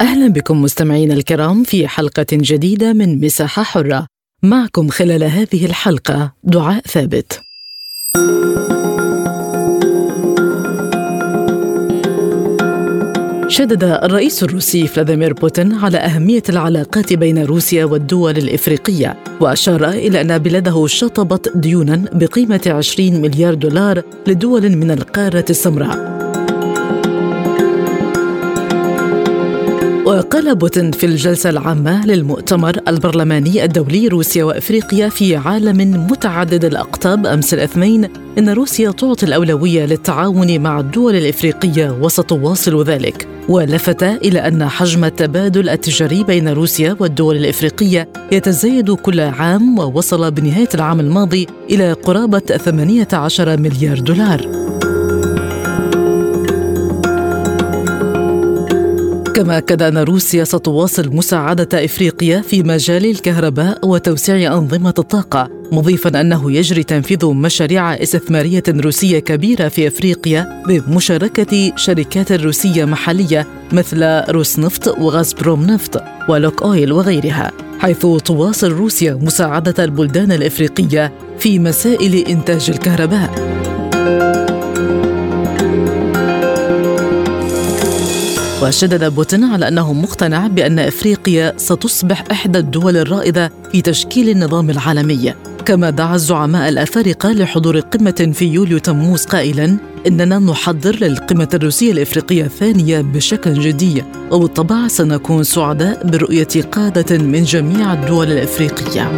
أهلا بكم مستمعينا الكرام في حلقة جديدة من مساحة حرة. معكم خلال هذه الحلقة دعاء ثابت. شدد الرئيس الروسي فلاديمير بوتين على أهمية العلاقات بين روسيا والدول الإفريقية وأشار إلى أن بلاده شطبت ديونا بقيمة 20 مليار دولار لدول من القارة السمراء. بوتين في الجلسة العامة للمؤتمر البرلماني الدولي روسيا وأفريقيا في عالم متعدد الأقطاب أمس الاثنين إن روسيا تعطي الأولوية للتعاون مع الدول الإفريقية وستواصل ذلك. ولفت إلى أن حجم التبادل التجاري بين روسيا والدول الإفريقية يتزايد كل عام ووصل بنهاية العام الماضي إلى قرابة 18 مليار دولار. كما أكد أن روسيا ستواصل مساعدة إفريقيا في مجال الكهرباء وتوسيع أنظمة الطاقة مضيفا أنه يجري تنفيذ مشاريع استثمارية روسية كبيرة في أفريقيا بمشاركة شركات روسية محلية مثل روسنفط وغازبروم نفط ولوك أويل وغيرها حيث تواصل روسيا مساعدة البلدان الإفريقية في مسائل إنتاج الكهرباء. وشدد بوتين على أنه مقتنع بأن إفريقيا ستصبح إحدى الدول الرائدة في تشكيل النظام العالمي كما دعا الزعماء الأفارقة لحضور قمة في يوليو تموز قائلا إننا نحضر للقمة الروسية الإفريقية الثانية بشكل جدي وبالطبع سنكون سعداء برؤية قادة من جميع الدول الإفريقية.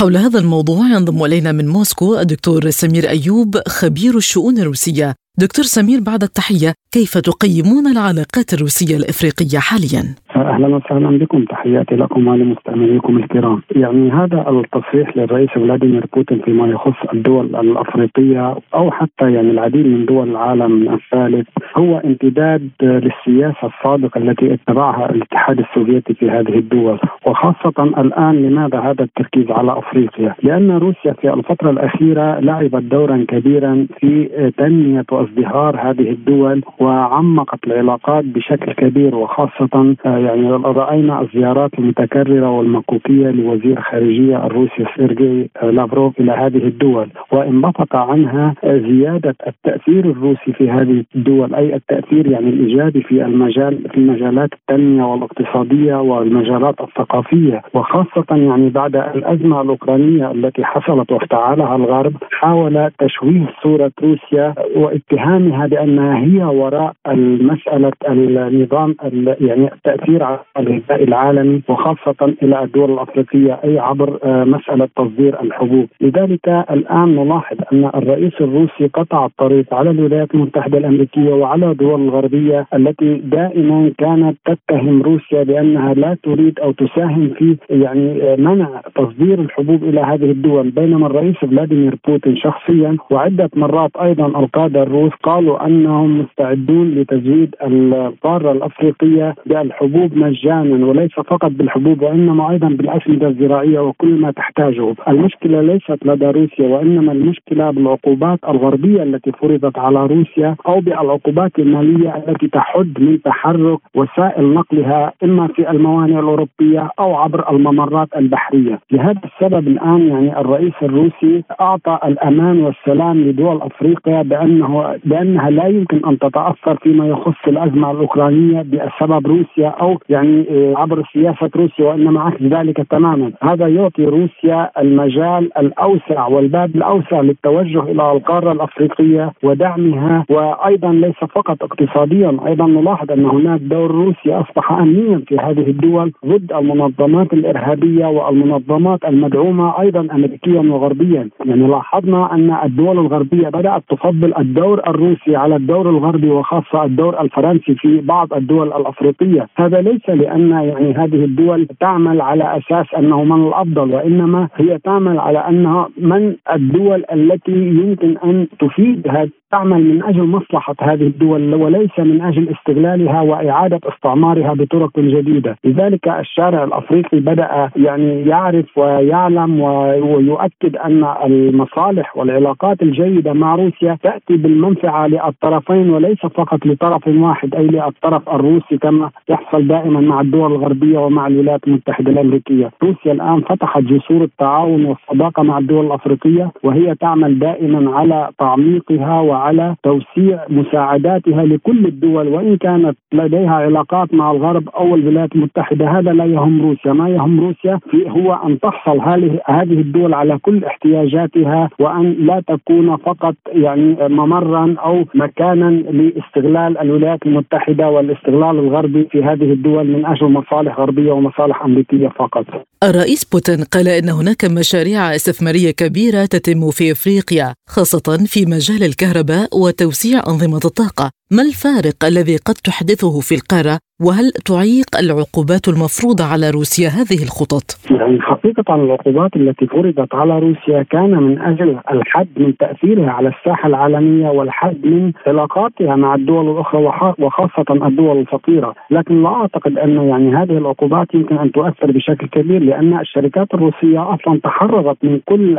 حول هذا الموضوع ينضم إلينا من موسكو الدكتور سمير أيوب خبير الشؤون الروسية. دكتور سمير بعد التحية، كيف تقيمون العلاقات الروسية الإفريقية حاليا؟ أهلا وسهلا بكم تحياتي لكم ولمستمعيكم الكرام يعني هذا التصريح للرئيس فلاديمير بوتين فيما يخص الدول الأفريقية أو حتى يعني العديد من دول العالم الثالث هو امتداد للسياسة السابقة التي اتبعها الاتحاد السوفيتي في هذه الدول وخاصة الآن لماذا هذا التركيز على أفريقيا؟ لأن روسيا في الفترة الأخيرة لعبت دورا كبيرا في تنمية وازدهار هذه الدول وعمقت العلاقات بشكل كبير وخاصة يعني رأينا الزيارات المتكررة والمكوكية لوزير خارجية الروسي سيرجي لافروف إلى هذه الدول وانبثق عنها زيادة التأثير الروسي في هذه الدول أي التأثير يعني الإيجابي في المجال في مجالات التنمية والاقتصادية والمجالات الثقافية وخاصة يعني بعد الأزمة الأوكرانية التي حصلت وافتعلها الغرب حاول تشويه صورة روسيا واتهامها بانها هي وراء المسألة النظام يعني التأثير على الغذاء العالمي وخاصة إلى الدول الأفريقية أي عبر آه، مسألة تصدير الحبوب. لذلك الآن نلاحظ أن الرئيس الروسي قطع الطريق على الولايات المتحدة الأمريكية وعلى الدول الغربية التي دائما كانت تتهم روسيا بأنها لا تريد أو تساهم في يعني منع تصدير الحبوب إلى هذه الدول. بينما الرئيس فلاديمير بوتين شخصيا وعدة مرات أيضا القادة الروس قالوا أنهم مستعدون لتزويد القارة الأفريقية بالحبوب الحبوب مجانا وليس فقط بالحبوب وإنما أيضا بالأسمدة الزراعية وكل ما تحتاجه، المشكلة ليست لدى روسيا وإنما المشكلة بالعقوبات الغربية التي فرضت على روسيا أو بالعقوبات المالية التي تحد من تحرك وسائل نقلها إما في الموانئ الأوروبية أو عبر الممرات البحرية، لهذا السبب الآن يعني الرئيس الروسي أعطى الأمان والسلام لدول أفريقيا بانه بأنها لا يمكن أن تتأثر فيما يخص الأزمة الأوكرانية بسبب روسيا أو يعني آه، عبر سياسة روسيا وإنما عكس ذلك تماما، هذا يعطي روسيا المجال الأوسع والباب الأوسع للتوجه إلى القارة الأفريقية ودعمها وأيضا ليس فقط اقتصاديا، أيضا نلاحظ أن هناك دور روسي أصبح امنيا في هذه الدول ضد المنظمات الإرهابية والمنظمات المدعومة أيضا امريكيا وغربيا، يعني لاحظنا أن الدول الغربية بدأت تفضل الدور الروسي على الدور الغربي وخاصة الدور الفرنسي في بعض الدول الأفريقية، هذا ليس لأن يعني هذه الدول تعمل على أساس أنه من الأفضل وإنما هي تعمل على أنها من الدول التي يمكن أن تفيد تعمل من أجل مصلحة هذه الدول وليس من أجل استغلالها وإعادة استعمارها بطرق جديدة، لذلك الشارع الأفريقي بدأ يعني يعرف ويعلم ويؤكد أن المصالح والعلاقات الجيدة مع روسيا تأتي بالمنفعة للطرفين وليس فقط لطرف واحد أي للطرف الروسي كما يحصل دائما مع الدول الغربية ومع الولايات المتحدة الأمريكية، روسيا الآن فتحت جسور التعاون والصداقة مع الدول الأفريقية وهي تعمل دائما على تعميقها و على توسيع مساعداتها لكل الدول وإن كانت لديها علاقات مع الغرب أو الولايات المتحدة هذا لا يهم روسيا، ما يهم روسيا هو أن تحصل هذه الدول على كل احتياجاتها وأن لا تكون فقط يعني ممرا أو مكانا لاستغلال الولايات المتحدة والاستغلال الغربي في هذه الدول من أجل مصالح غربية ومصالح أمريكية فقط. الرئيس بوتين قال إن هناك مشاريع استثمارية كبيرة تتم في إفريقيا خاصة في مجال الكهرباء وتوسيع أنظمة الطاقة. ما الفارق الذي قد تحدثه في القارة وهل تعيق العقوبات المفروضة على روسيا هذه الخطط؟ يعني حقيقة العقوبات التي فرضت على روسيا كان من أجل الحد من تأثيرها على الساحة العالمية والحد من علاقاتها مع الدول الأخرى وخاصة الدول الفقيرة لكن لا أعتقد أن يعني هذه العقوبات يمكن أن تؤثر بشكل كبير لأن الشركات الروسية أصلا تحررت من كل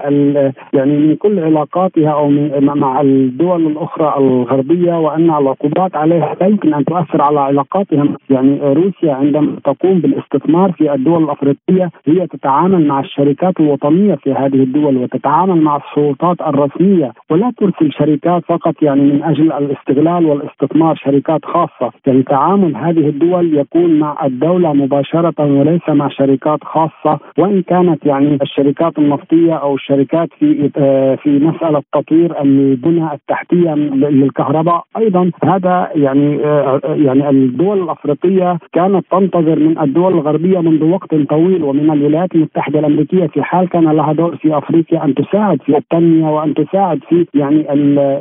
يعني من كل علاقاتها أو مع الدول الأخرى الغربية وأن العقوبات عليها لا يمكن أن تؤثر على علاقاتهم، يعني روسيا عندما تقوم بالاستثمار في الدول الأفريقية هي تتعامل مع الشركات الوطنية في هذه الدول وتتعامل مع السلطات الرسمية ولا ترسل شركات فقط يعني من أجل الاستغلال والاستثمار شركات خاصة، يعني تعامل هذه الدول يكون مع الدولة مباشرة وليس مع شركات خاصة وإن كانت يعني الشركات النفطية أو الشركات في في مسألة تطوير البنى التحتية للكهرباء. أيضا هذا يعني آه، يعني الدول الأفريقية كانت تنتظر من الدول الغربية منذ وقت طويل ومن الولايات المتحدة الأمريكية في حال كان لها دور في أفريقيا أن تساعد في التنمية وأن تساعد في يعني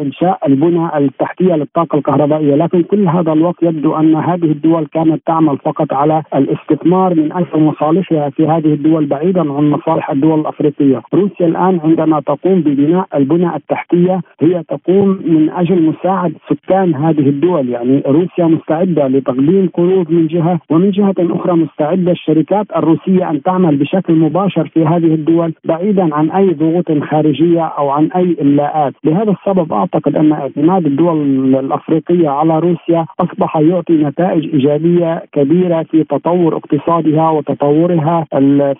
إنشاء البنى التحتية للطاقة الكهربائية، لكن كل هذا الوقت يبدو أن هذه الدول كانت تعمل فقط على الاستثمار من أجل مصالحها في هذه الدول بعيدا عن مصالح الدول الأفريقية، روسيا الآن عندما تقوم ببناء البنى التحتية هي تقوم من أجل مساعده سكان هذه الدول. يعني روسيا مستعدة لتقديم قروض من جهة ومن جهة أخرى مستعدة الشركات الروسية أن تعمل بشكل مباشر في هذه الدول بعيدا عن أي ضغوط خارجية أو عن أي إلاءات لهذا السبب أعتقد أن اعتماد الدول الأفريقية على روسيا أصبح يعطي نتائج إيجابية كبيرة في تطور اقتصادها وتطورها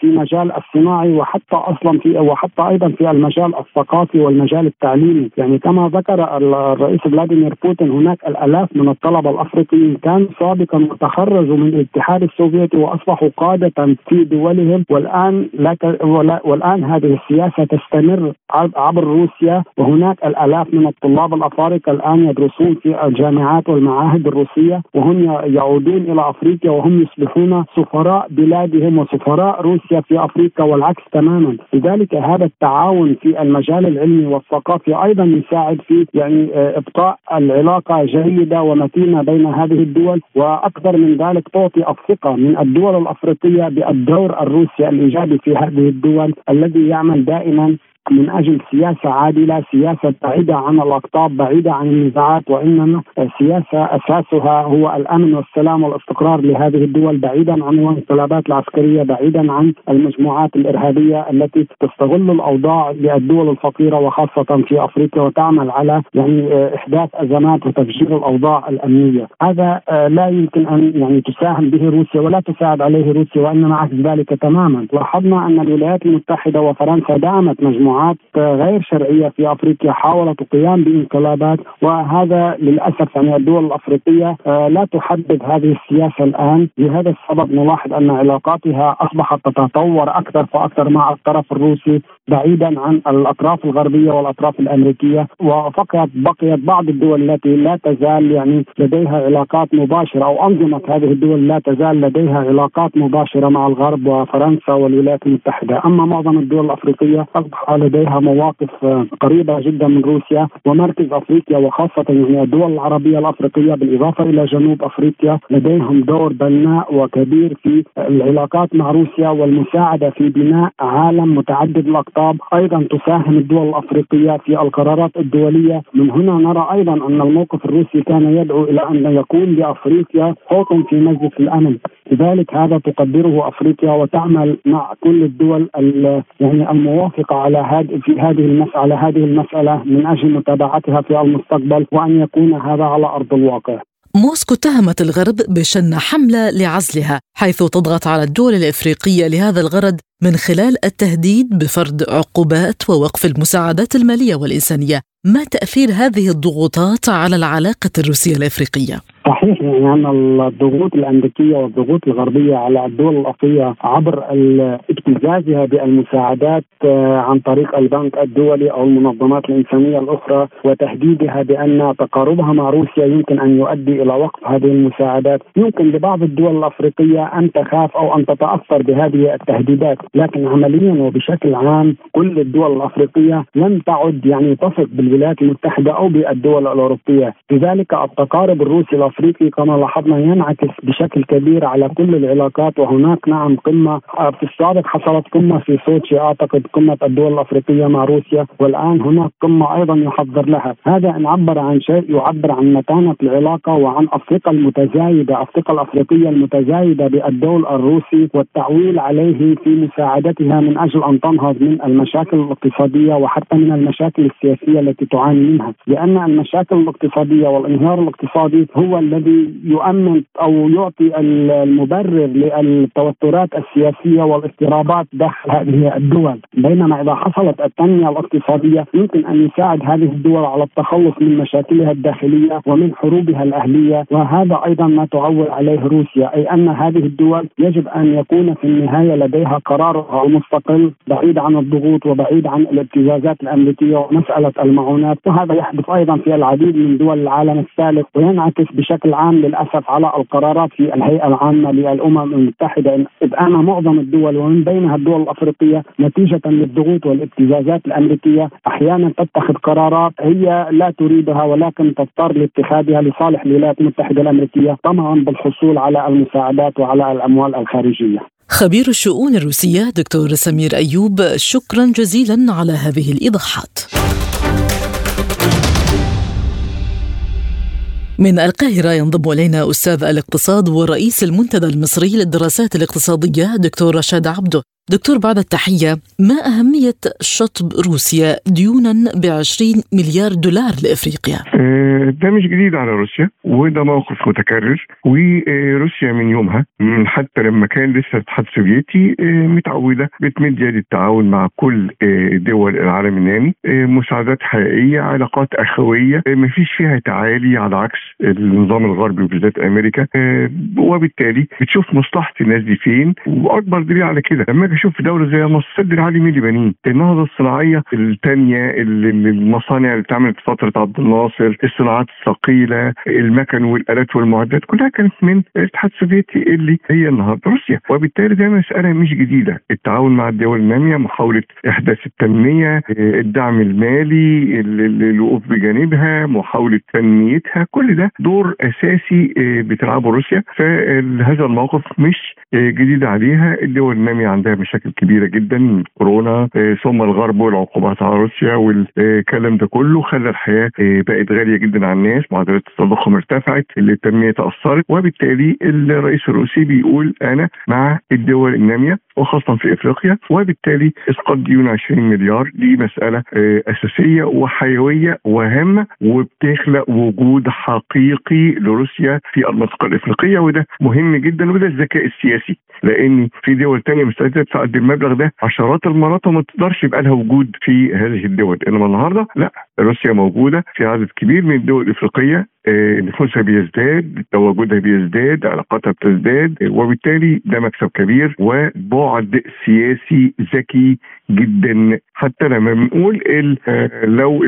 في مجال الصناعي وحتى أصلا في وحتى أيضا في المجال الثقافي والمجال التعليمي. يعني كما ذكر الرئيس فلاديمير بوتين هناك الآلاف من الطلبة الأفريقيين كانوا سابقا تخرجوا من الاتحاد السوفيتي وأصبحوا قادة في دولهم والآن لك والآن هذه السياسة تستمر عبر روسيا وهناك الآلاف من الطلاب الأفارقة الآن يدرسون في الجامعات والمعاهد الروسية وهم يعودون إلى أفريقيا وهم يصبحون سفراء بلادهم وسفراء روسيا في أفريقيا والعكس تماما. لذلك هذا التعاون في المجال العلمي والثقافي أيضا يساعد في يعني آه، إبقاء العلاقة جيدة ومتينة بين هذه الدول وأكثر من ذلك تعطي الثقة من الدول الأفريقية بالدور الروسي الإيجابي في هذه الدول الذي يعمل دائما من أجل سياسة عادلة، سياسة بعيدة عن الاقطاب، بعيدة عن النزاعات وإنما سياسه أساسها هو الأمن والسلام والاستقرار لهذه الدول بعيدا عن الانقلابات العسكرية، بعيدا عن المجموعات الإرهابية التي تستغل الأوضاع للدول الفقيرة وخاصة في أفريقيا وتعمل على يعني إحداث أزمات وتفجير الأوضاع الأمنية، هذا لا يمكن أن يعني تساهم به روسيا ولا تساعد عليه روسيا وإنما عكس ذلك تماما، لاحظنا أن الولايات المتحدة وفرنسا دعمت مجموعات مجموعات غير شرعية في أفريقيا حاولت القيام بانقلابات وهذا للأسف يعني الدول الأفريقية آه، لا تحدد هذه السياسة الآن. لهذا السبب نلاحظ أن علاقاتها أصبحت تتطور أكثر فأكثر مع الطرف الروسي. بعيدا عن الأطراف الغربية والأطراف الأمريكية وفقط بقيت بعض الدول التي لا تزال يعني لديها علاقات مباشرة أو أنظمة هذه الدول لا تزال لديها علاقات مباشرة مع الغرب وفرنسا والولايات المتحدة، أما معظم الدول الأفريقية أصبح لديها مواقف قريبة جدا من روسيا ومركز أفريقيا وخاصة يعني الدول العربية الأفريقية بالإضافة إلى جنوب أفريقيا لديهم دور بناء وكبير في العلاقات مع روسيا والمساعدة في بناء عالم متعدد الاقطاب، أيضا تساهم الدول الأفريقية في القرارات الدولية، من هنا نرى أيضا أن الموقف الروسي كان يدعو إلى أن يكون لافريقيا صوت في مجلس الأمن، لذلك هذا تقدره أفريقيا وتعمل مع كل الدول يعني الموافقة على هذه في هذه المساله هذه المسألة من أجل متابعتها في المستقبل وأن يكون هذا على أرض الواقع. موسكو اتهمت الغرب بشن حملة لعزلها حيث تضغط على الدول الإفريقية لهذا الغرض من خلال التهديد بفرض عقوبات ووقف المساعدات المالية والإنسانية ما تأثير هذه الضغوطات على العلاقة الروسية الإفريقية؟ صحيح يعني أن الضغوط الأمريكية والضغوط الغربية على الدول الأفريقية عبر ابتزازها بالمساعدات آه، عن طريق البنك الدولي أو المنظمات الإنسانية الأخرى وتهديدها بأن تقاربها مع روسيا يمكن أن يؤدي إلى وقف هذه المساعدات. يمكن لبعض الدول الأفريقية أن تخاف أو أن تتأثر بهذه التهديدات لكن عمليا وبشكل عام كل الدول الأفريقية لم تعد يعني تثق بالولايات المتحدة أو بالدول الأوروبية. لذلك التقارب الروسي الافريقي كما لاحظنا ينعكس بشكل كبير على كل العلاقات. وهناك نعم قمة آه، في السابق حصلت قمة في سوتشي. أعتقد قمة الدول الأفريقية مع روسيا. والآن هناك قمة أيضا يحضر لها. هذا إن عبر عن شيء يعبر عن متانة العلاقة وعن الثقه المتزايدة الثقه الأفريقية المتزايدة بالدول الروسي. والتعويل عليه في مساعدتها من أجل أن تنهض من المشاكل الاقتصادية وحتى من المشاكل السياسية التي تعاني منها. لأن المشاكل الاقتصادية والانهيار الاقتصادي هو الذي يؤمن أو يعطي المبرر للتوترات السياسية والاضطرابات داخل هذه الدول، بينما إذا حصلت التنمية الاقتصادية يمكن أن يساعد هذه الدول على التخلص من مشاكلها الداخلية ومن حروبها الأهلية، وهذا أيضا ما تعول عليه روسيا، أي أن هذه الدول يجب أن يكون في النهاية لديها قرارها المستقل بعيد عن الضغوط وبعيد عن الابتزازات الأمريكية ومسألة المعونات، وهذا يحدث أيضا في العديد من دول العالم الثالث وينعكس بشكل عام للأسف على القرارات في الهيئة العامة للأمم المتحدة اذ ان معظم الدول ومن بينها الدول الأفريقية نتيجة للضغوط والابتزازات الأمريكية أحيانا تتخذ قرارات هي لا تريدها ولكن تضطر لاتخاذها لصالح الولايات المتحدة الأمريكية طمعا بالحصول على المساعدات وعلى الأموال الخارجية. خبير الشؤون الروسية دكتور سمير أيوب شكرا جزيلا على هذه الإيضاحات. من القاهرة ينضم إلينا أستاذ الاقتصاد ورئيس المنتدى المصري للدراسات الاقتصادية دكتور رشاد عبده. دكتور بعد التحية ما أهمية شطب روسيا ديونا ب 20 مليار دولار لإفريقيا؟ آه، ده مش جديد على روسيا وده موقف متكرر وروسيا من يومها من حتى لما كان لسه الاتحاد السوفيتي آه، متعودة بتمد يد التعاون مع كل آه، دول العالم النامي مساعدات حقيقية علاقات أخوية ما فيش فيها تعالي على عكس النظام الغربي وبالذات أمريكا وبالتالي بتشوف مصلحة الناس دي فين وأكبر دليل على كده لما أجي أشوف دولة زي مصر سد اللي بنيه؟ النهضة الصناعية الثانية المصانع اللي اتعملت في فترة عبد الناصر، الصناعات الثقيلة، المكن والآلات والمعدات كلها كانت من الاتحاد السوفيتي اللي هي النهارده روسيا، وبالتالي ده مسألة مش جديدة، التعاون مع الدول الناميه، محاولة إحداث التنمية، الدعم المالي، الوقوف بجانبها، محاولة تنميتها، كل ده دور أساسي آه، بتلعبه روسيا، فهذا الموقف مش آه، جديد عليها، الدول الناميه عندها مشاكل كبيره جدا كورونا. آه، ثم الغرب والعقوبات على روسيا والكلام ده كله خلى الحياة آه، بقت غالية جدا على الناس معدلات التضخم ارتفعت التنميه تأثرت وبالتالي الرئيس الروسي بيقول أنا مع الدول النامية وخاصة في إفريقيا وبالتالي إسقاط ديون 20 مليار. دي مسألة آه، أساسية وحيوية وهامة وبتخلق وجود حقيقي لروسيا في المنطقة الإفريقية وده مهم جدا وده الذكاء السياسي لأن في دول تانية مستعدة تدفع المبلغ ده عشرات المرات وما تقدرش يبقى لها وجود في هذه الدول. إنما النهارده لا روسيا موجودة في عدد كبير من الدول الإفريقية نفوسها بيزداد تواجدها بيزداد علاقاتها بتزداد وبالتالي ده مكسب كبير وبعد سياسي ذكي جدا. حتى لما بنقول آه، لو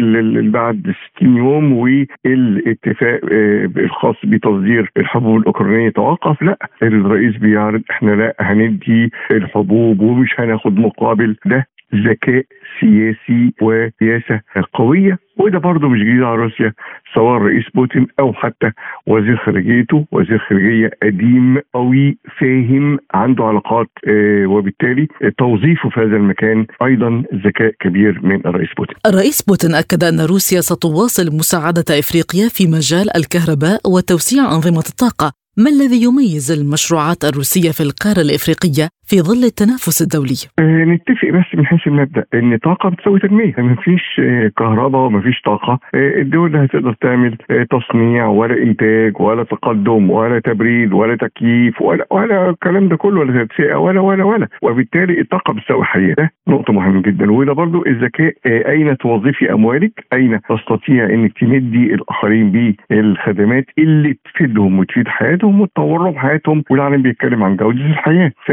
بعد 60 يوم والاتفاق آه، الخاص بتصدير الحبوب الأوكرانية توقف لا الرئيس بيعرض إحنا لا هندي الحبوب ومش هناخد مقابل ده. ذكاء سياسي وسياسة قوية. وده برضه مش جديد على روسيا سواء الرئيس بوتين أو حتى وزير خارجيته. وزير خارجية قديم قوي فاهم عنده علاقات آه وبالتالي توظيفه في هذا المكان أيضا ذكاء كبير من الرئيس بوتين. الرئيس بوتين أكد أن روسيا ستواصل مساعدة إفريقيا في مجال الكهرباء وتوسيع أنظمة الطاقة. ما الذي يميز المشروعات الروسية في القارة الإفريقية؟ في ظل التنافس الدولي؟ آه نتفق بس من حيث المبدأ إن طاقة بتساوي تنمية. ما فيش آه كهرباء وما فيش طاقة. آه الدول لا هتقدر تعمل تصنيع ولا إنتاج ولا تقدم ولا تبريد ولا تكييف ولا ولا الكلام ده كله ولا تدفئه ولا ولا ولا. وبالتالي الطاقة بتساوي حياه ده نقطة مهمة جدا. وده برضو الذكاء أين توظفي أموالك؟ أين تستطيع إنك تمدي الآخرين بالخدمات اللي تفيدهم وتفيد حياتهم وتطور لهم حياتهم؟ والعالم بيتكلم عن جودة الحياة. ف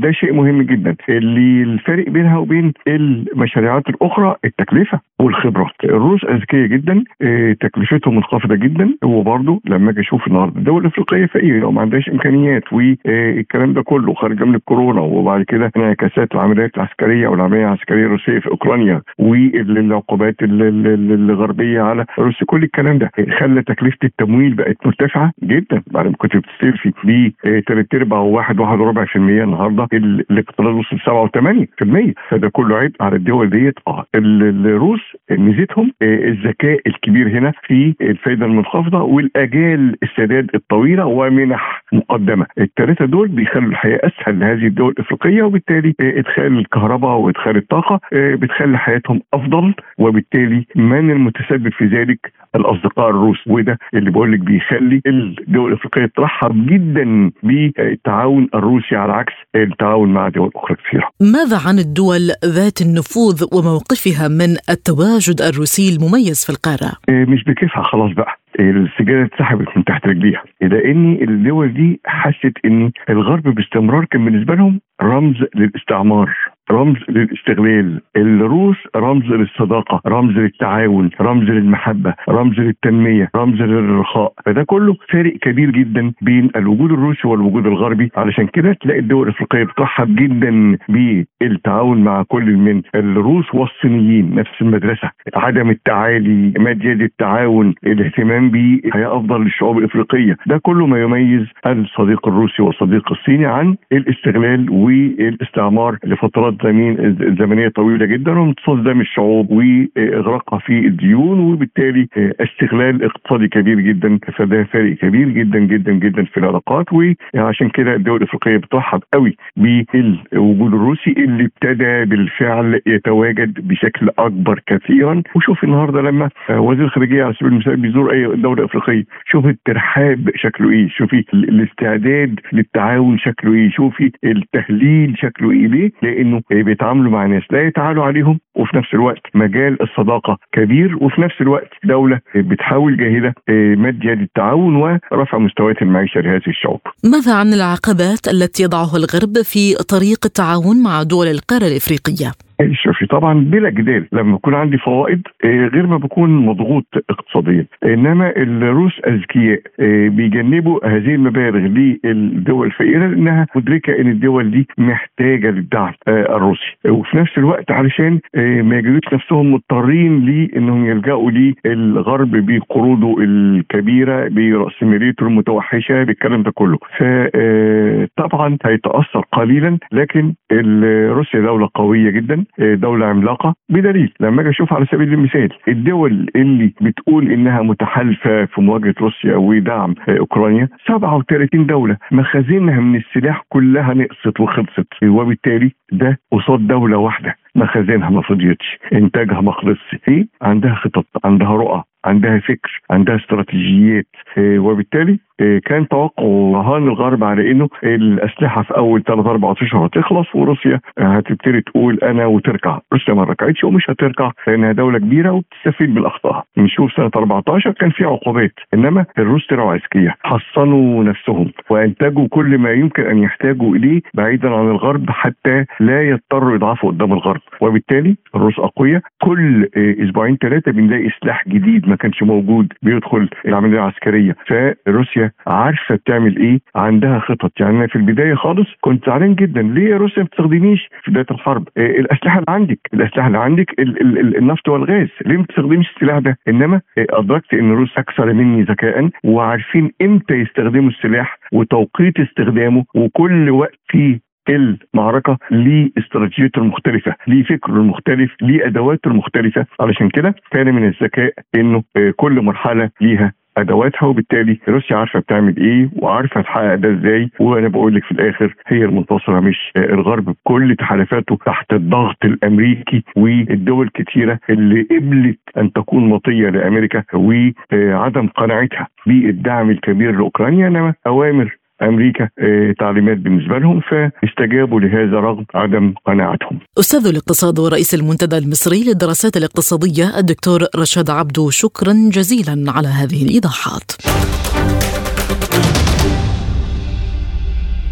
ده شيء مهم جدا. اللي الفرق بينها وبين المشاريعات الأخرى التكلفة والخبرات. الروس أذكياء جدا آه، تكلفتهم منخفضة جدا. وبرضه لما أجي أشوف النهارده الدول الأفريقية فقيره لو ما عندهاش إمكانيات والكلام ده كله خارجه من الكورونا وبعد كده انعكاسات العمليات العسكريه والعملية العسكرية الروسية في أوكرانيا والعقوبات الغربية على روسيا. كل الكلام ده خلى تكلفة التمويل بقت مرتفعة جدا. بعد ما كنت بتستلفي ب 3 أرباع وواحد واحد وربع في المية النهارده الاقتراض وصل 7 و8% فده كله عيب على الدول ديت. آه. الروس ميزتهم آه، الذكاء الكبير هنا في الفائده المنخفضة والآجال السداد الطويلة ومنح مقدمة. الثلاثه دول بيخلوا الحياة أسهل لهذه الدول الإفريقية وبالتالي آه، إدخال الكهرباء وإدخال الطاقة آه، بتخلي حياتهم أفضل وبالتالي من المتسبب في ذلك الأصدقاء الروس. وده اللي بقول لك بيخلي الدول الإفريقية ترحب جدا بالتعاون الروسي على عكس التعاون مع دول أخرى كثيرة. ماذا عن الدول ذات النفوذ وموقفها من التواجد الروسي المميز في القارة؟ إيه، مش بكيفها خلاص بقى السجاده اتسحبت من تحت رجليها. لأن الدول دي حست ان الغرب باستمرار كان بالنسبة لهم رمز للاستعمار رمز للاستغلال. الروس رمز للصداقة رمز للتعاون رمز للمحبة رمز للتنمية رمز للرخاء. فده كله فارق كبير جدا بين الوجود الروسي والوجود الغربي. علشان كده تلاقي الدول الأفريقية بترحب جدا بالتعاون مع كل من الروس والصينيين. نفس المدرسة عدم التعالي مادية التعاون الاهتمام بحياة أفضل للشعوب الإفريقية. ده كله ما يميز الصديق الروسي والصديق الصيني عن الاستغلال والاستعمار لفترات زمين زمنية طويلة جدا وامتصاص الشعوب واغراقها في الديون وبالتالي استغلال اقتصادي كبير جدا فده فارق كبير جدا جدا جدا في العلاقات. وعشان كده الدول الإفريقية بترحب قوي بالوجود الروسي اللي ابتدى بالفعل يتواجد بشكل أكبر كثيرا. وشوف النهارده لما وزير الخارجية على سبيل المثال بيزور أي دوله افريقيه شوف الترحاب شكله إيه شوفي الاستعداد للتعاون شكله إيه شوفي التهليل شكله إيه ليه؟ لأنه بيتعاملوا مع ناس لا يتعالوا عليهم وفي نفس الوقت مجال الصداقة كبير وفي نفس الوقت دولة بتحاول جاهدة آه، مد يد التعاون ورفع مستويات المعيشة لهذه الشعوب. ماذا عن العقبات التي يضعها الغرب في طريق التعاون مع دول القارة الإفريقية؟ شوفي طبعا بلا جدال لما يكون عندي فوائد آه، غير ما بكون مضغوط اقتصاديا إنما الروس أذكياء آه، بيجنبوا هذه المبالغ للدول الفقيرة لأنها مدركة إن الدول دي محتاجة للدعم آه، الروسي وفي نفس الوقت علشان ما يجدوش نفسهم مضطرين لانهم يلجأوا للغرب بقروضه الكبيرة براسماليته المتوحشة بالكلام ده كله. فطبعا هيتأثر قليلا لكن روسيا دولة قوية جدا دولة عملاقة بدليل لما أجي أشوف على سبيل المثال الدول اللي بتقول إنها متحالفة في مواجهة روسيا ودعم أوكرانيا 37 دولة مخازنها من السلاح كلها نقصت وخلصت وبالتالي ده قصاد دولة واحدة. مخازنها ما فضيتش إنتاجها ما خلصش. إيه؟ عندها خطط عندها رؤى. عندها فكر عندها استراتيجيات. آه، وبالتالي آه، كان توقع رهان الغرب على إنه الأسلحة في أول ثلاث أربع أشهر هتخلص وروسيا هتبتدي تقول أنا وتركع، روسيا ما ركعتش ومش هتركع لأنها دولة كبيرة وبتستفيد من اخطائها، نشوف سنة 14 كان في عقوبات إنما الروس طلعوا اذكياء حصنوا نفسهم وأنتجوا كل ما يمكن أن يحتاجوا إليه بعيدا عن الغرب حتى لا يضطروا يضعفوا قدام الغرب. وبالتالي الروس أقوياء. كل آه، أسبوعين ثلاثة بنلاقي سلاح جديد ما كانش موجود بيدخل العملية العسكرية. فروسيا عارفة بتعمل إيه عندها خطط. يعني أنا في البداية خالص كنت زعلان جدا. ليه يا روسيا ما بتستخدميش في بداية الحرب؟ آه الأسلحة اللي عندك الأسلحة اللي عندك ال ال ال النفط والغاز. ليه ما بتستخدميش السلاح ده؟ إنما آه أدركت إن الروس أكثر مني ذكاء وعارفين إمتى يستخدموا السلاح وتوقيت استخدامه. وكل وقت فيه المعركة ليه استراتيجيته المختلفة ليه فكره المختلف ليه أدواته المختلفة. علشان كده كان من الذكاء إنه آه، كل مرحلة ليها أدواتها وبالتالي روسيا عارفة بتعمل إيه وعارفة تحقق ده إزاي. وأنا بقول لك في الآخر هي المنتصرة مش آه، الغرب بكل تحالفاته تحت الضغط الأمريكي والدول كتيره اللي قبلت أن تكون مطية لأمريكا وعدم قناعتها بالدعم الكبير لأوكرانيا. إنما أوامر أمريكا آه، تعليمات بالنسبة لهم فاستجابوا لهذا رغم عدم قناعتهم. أستاذ الاقتصاد ورئيس المنتدى المصري للدراسات الاقتصادية الدكتور رشاد عبدو شكرا جزيلا على هذه الإيضاحات.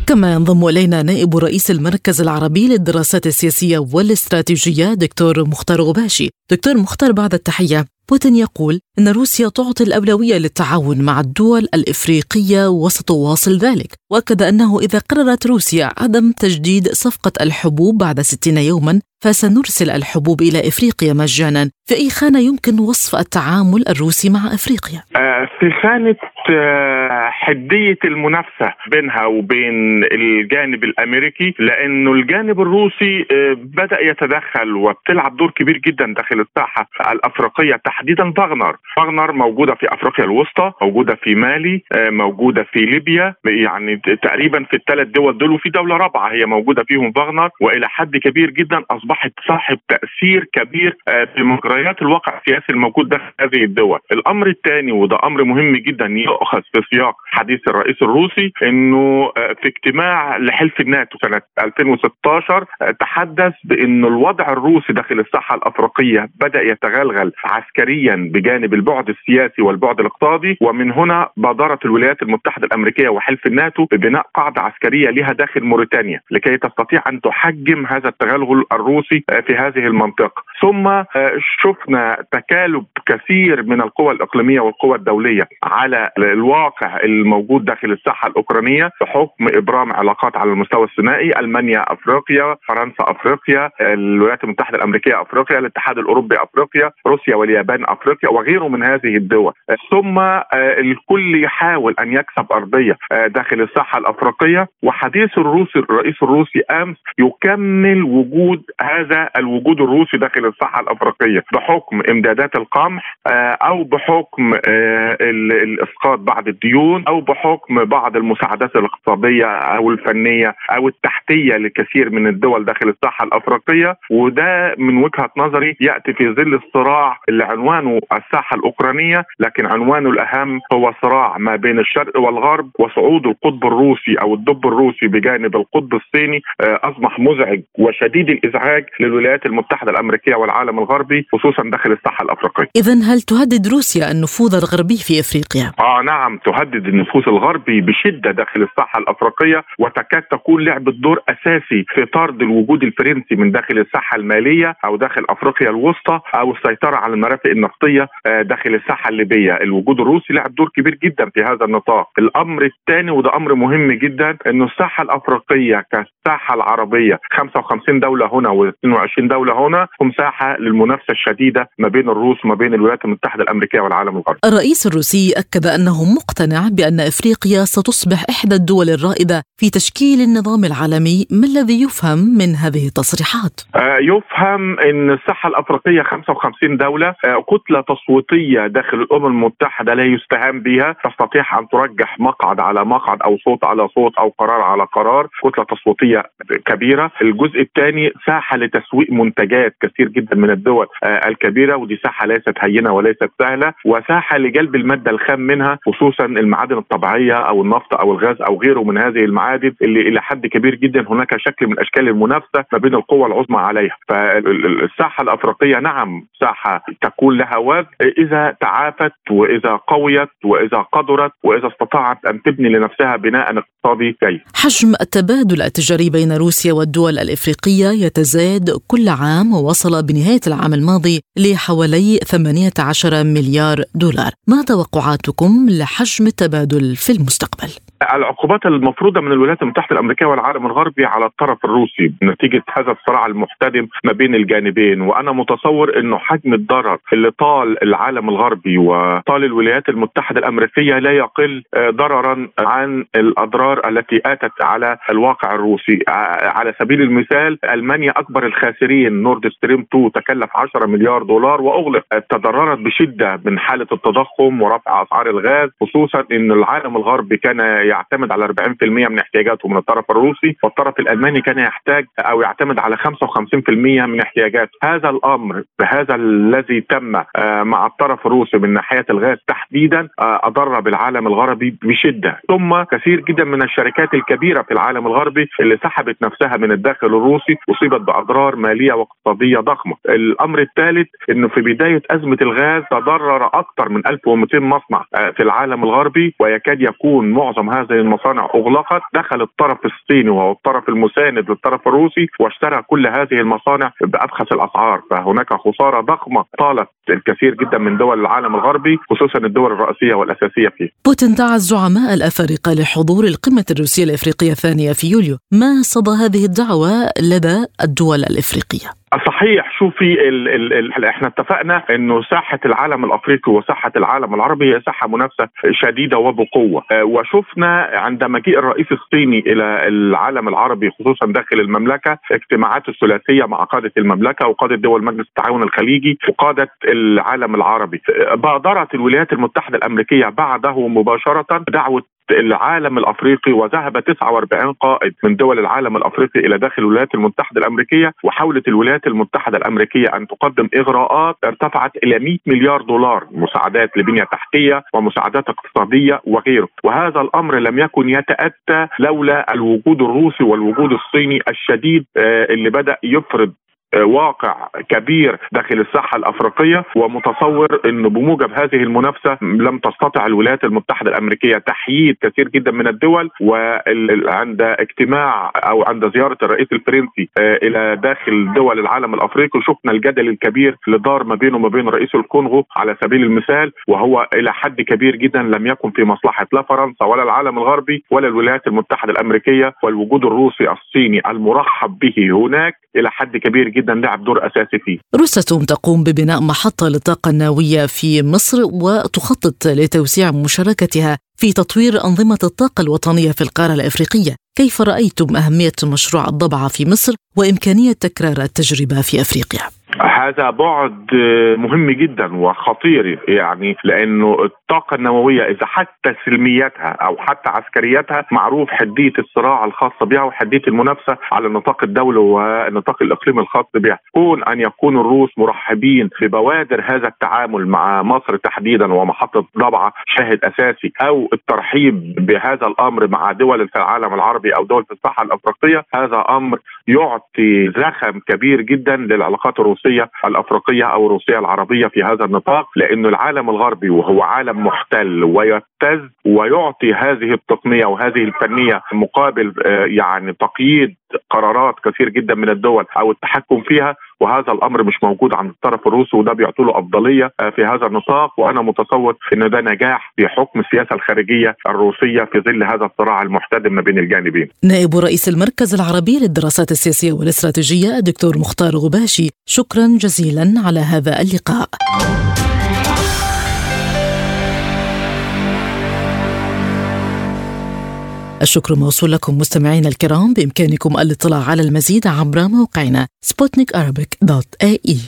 كما ينضم إلينا نائب رئيس المركز العربي للدراسات السياسية والاستراتيجية دكتور مختار غباشي. دكتور مختار بعد التحية بوتين يقول أن روسيا تعطي الأولوية للتعاون مع الدول الإفريقية وستواصل ذلك وأكد أنه إذا قررت روسيا عدم تجديد صفقة الحبوب بعد 60 يوما فسنرسل الحبوب إلى إفريقيا مجانا في أي خانة يمكن وصف التعامل الروسي مع أفريقيا؟ آه، في خانة آه، حدية المنافسة بينها وبين الجانب الأمريكي لأنه الجانب الروسي آه، بدأ يتدخل وبتلعب دور كبير جدا داخل الساحة الأفريقية تحديدا فاغنر فاغنر موجودة في أفريقيا الوسطى موجودة في مالي موجودة في ليبيا يعني تقريبا في الثلاث دول دول وفي دولة رابعة هي موجودة فيهم فاغنر وإلى حد كبير جدا أصبح أصبحت صاحب تأثير كبير آه، في مجريات الواقع السياسي الموجود داخل هذه الدول. الأمر الثاني وده أمر مهم جدا يؤخذ في سياق حديث الرئيس الروسي إنه آه، في اجتماع لحلف الناتو سنة 2016 آه، تحدث بإنه الوضع الروسي داخل الساحة الأفريقية بدأ يتغلغل عسكريا بجانب البعد السياسي والبعد الاقتصادي ومن هنا بادرت الولايات المتحدة الأمريكية وحلف الناتو ببناء قاعدة عسكرية لها داخل موريتانيا لكي تستطيع أن تحجم هذا التغلغل الروسي الروسي آه، في هذه المنطقة. ثم آه، شفنا تكالب كثير من القوى الإقليمية والقوى الدولية على الواقع الموجود داخل الساحة الأوكرانية بحكم إبرام علاقات على المستوى الثنائي ألمانيا أفريقيا فرنسا أفريقيا الولايات المتحدة الأمريكية أفريقيا الاتحاد الأوروبي أفريقيا روسيا واليابان أفريقيا وغيره من هذه الدول. ثم آه، الكل يحاول أن يكسب أرضية داخل الساحة الأفريقية. وحديث الروسي الرئيس الروسي أمس يكمل وجود هذا الوجود الروسي داخل الساحه الأفريقية بحكم إمدادات القمح آه، أو بحكم آه، الإسقاط بعض الديون أو بحكم بعض المساعدات الاقتصادية أو الفنية أو التحتية لكثير من الدول داخل الساحه الأفريقية. وده من وجهة نظري يأتي في ظل الصراع اللي عنوانه الساحة الأوكرانية لكن عنوانه الأهم هو صراع ما بين الشرق والغرب وصعود القطب الروسي أو الدب الروسي بجانب القطب الصيني آه، أصبح مزعج وشديد الإزعاج الازعاج للولايات المتحدة الأمريكية والعالم الغربي خصوصا داخل الساحة الأفريقية. اذا هل تهدد روسيا النفوذ الغربي في إفريقيا؟ آه نعم تهدد النفوذ الغربي بشدة داخل الساحة الأفريقية وتكاد تكون لعبة دور أساسي في طرد الوجود الفرنسي من داخل الساحة المالية أو داخل أفريقيا الوسطى أو السيطرة على المرافق النفطية آه، داخل الساحة الليبية، الوجود الروسي لعب دور كبير جدا في هذا النطاق. الأمر الثاني وده أمر مهم جدا إنه الساحة الأفريقية كالساحة العربية 55 دولة هنا 22 دولة هنا ومساحه للمنافسة الشديدة ما بين الروس وما بين الولايات المتحدة الأمريكية والعالم الغربي. الرئيس الروسي أكد أنه مقتنع بأن إفريقيا ستصبح إحدى الدول الرائدة في تشكيل النظام العالمي، ما الذي يفهم من هذه التصريحات؟ آه يفهم إن الساحة الأفريقية 55 دولة آه كتلة تصويتية داخل الأمم المتحدة لا يستهان بها تستطيع أن ترجح مقعد على مقعد أو صوت على صوت أو قرار على قرار، كتلة تصويتية كبيرة، الجزء الثاني ساحة لتسويق منتجات كثير جدا من الدول آه، الكبيرة ودي ساحة ليست هينة وليست سهلة وساحة لجلب المادة الخام منها خصوصا المعادن الطبيعية أو النفط أو الغاز أو غيره من هذه المعادن اللي إلى حد كبير جدا هناك شكل من أشكال المنافسة ما بين القوى العظمى عليها فالساحة الأفريقية نعم ساحة تكون لها وزن إذا تعافت وإذا قويت وإذا قدرت وإذا استطاعت أن تبني لنفسها بناء اقتصادي جيد. حجم التبادل التجاري بين روسيا والدول الإفريقية يتزايد كل عام ووصل بنهاية العام الماضي لحوالي 18 مليار دولار. ما توقعاتكم لحجم التبادل في المستقبل؟ العقوبات المفروضة من الولايات المتحدة الأمريكية والعالم الغربي على الطرف الروسي نتيجة هذا الصراع المحتدم ما بين الجانبين. وأنا متصور إنه حجم الضرر اللي طال العالم الغربي وطال الولايات المتحدة الأمريكية لا يقل آه، ضررا عن الأضرار التي أتت على الواقع الروسي. على سبيل المثال ألمانيا أكبر الخاسرين نورد ستريم 2 تكلف 10 مليار دولار وأغلق تضررت بشدة من حالة التضخم ورفع أسعار الغاز خصوصا إن العالم الغربي كان يعتمد على 40% من احتياجاته من الطرف الروسي والطرف الألماني كان يحتاج أو يعتمد على 55% من احتياجاته. هذا الأمر هذا الذي تم آه، مع الطرف الروسي من ناحية الغاز تحديدا آه، أضر بالعالم الغربي بشدة. ثم كثير جدا من الشركات الكبيرة في العالم الغربي اللي سحبت نفسها من الداخل الروسي أصيبت بأضرار مالية واقتصادية ضخمة. الأمر الثالث إنه في بداية أزمة الغاز تضرر أكثر من 1200 مصنع آه، في العالم الغربي ويكاد يكون معظم هذه المصانع أغلقت دخل الطرف الصيني وهو الطرف المساند للطرف الروسي واشترى كل هذه المصانع بأبخس الأسعار فهناك خسارة ضخمة طالت الكثير جدا من دول العالم الغربي خصوصا الدول الرئيسية والأساسية فيه. بوتين دعا الزعماء الأفارقة لحضور القمة الروسية الإفريقية الثانية في يوليو، ما صدى هذه الدعوة لدى الدول الإفريقية؟ صحيح شوفي ال ال ال إحنا اتفقنا إنه ساحة العالم الأفريقي وساحة العالم العربي هي ساحة منافسة شديدة وبقوة آه، وشفنا عند مجيء الرئيس الصيني إلى العالم العربي خصوصا داخل المملكة اجتماعات الثلاثية مع قادة المملكة وقادة دول مجلس التعاون الخليجي وقادة العالم العربي. بادرت الولايات المتحدة الأمريكية بعده مباشرة دعوة العالم الأفريقي وذهب 49 قائد من دول العالم الأفريقي إلى داخل الولايات المتحدة الأمريكية وحاولت الولايات المتحدة الأمريكية أن تقدم إغراءات ارتفعت إلى 100 مليار دولار مساعدات لبنية تحتية ومساعدات اقتصادية وغيره. وهذا الأمر لم يكن يتأتى لولا الوجود الروسي والوجود الصيني الشديد آه، اللي بدأ يفرض واقع كبير داخل الساحه الأفريقية ومتصور انه بموجب هذه المنافسة لم تستطع الولايات المتحدة الأمريكية تحييد كثير جدا من الدول وعند اجتماع أو عند زيارة الرئيس الفرنسي آه، إلى داخل دول العالم الأفريقي شفنا الجدل الكبير اللي دار ما بينه وما بين رئيس الكونغو على سبيل المثال وهو إلى حد كبير جدا لم يكن في مصلحة لا فرنسا ولا العالم الغربي ولا الولايات المتحدة الأمريكية والوجود الروسي الصيني المرحب به هناك إلى حد كبير جدا. لعب دور أساسي فيه. روساتوم تقوم ببناء محطة للطاقة النووية في مصر وتخطط لتوسيع مشاركتها في تطوير أنظمة الطاقة الوطنية في القارة الأفريقية. كيف رأيتم أهمية مشروع الضبعه في مصر وإمكانية تكرار التجربة في أفريقيا؟ هذا بعد مهم جدا وخطير يعني لأنه الطاقة النووية إذا حتى سلميتها أو حتى عسكريتها معروف حدية الصراع الخاصة بها وحدية المنافسة على النطاق الدولي والنطاق الاقليمي الخاص بها. كون أن يكون الروس مرحبين ببوادر هذا التعامل مع مصر تحديدا ومحطة ضبعة شاهد أساسي أو الترحيب بهذا الأمر مع دول في العالم العربي أو دول في الساحه الأفريقية هذا أمر يعطي زخم كبير جدا للعلاقات الروسية. الأفريقية أو الروسيه العربية في هذا النطاق لأنه العالم الغربي وهو عالم محتل ويبتز ويعطي هذه التقنية وهذه الفنية مقابل آه، يعني تقييد قرارات كثير جدا من الدول أو التحكم فيها. وهذا الأمر مش موجود عند الطرف الروسي وده بيعطي له أفضلية آه، في هذا النطاق وأنا متصور إن ده نجاح في حكم السياسة الخارجية الروسية في ظل هذا الصراع المحتدم ما بين الجانبين. نائب رئيس المركز العربي للدراسات السياسية والاستراتيجية الدكتور مختار غباشي شكرا جزيلا على هذا اللقاء. الشكر موصول لكم مستمعينا الكرام بإمكانكم الاطلاع على المزيد عبر موقعنا اي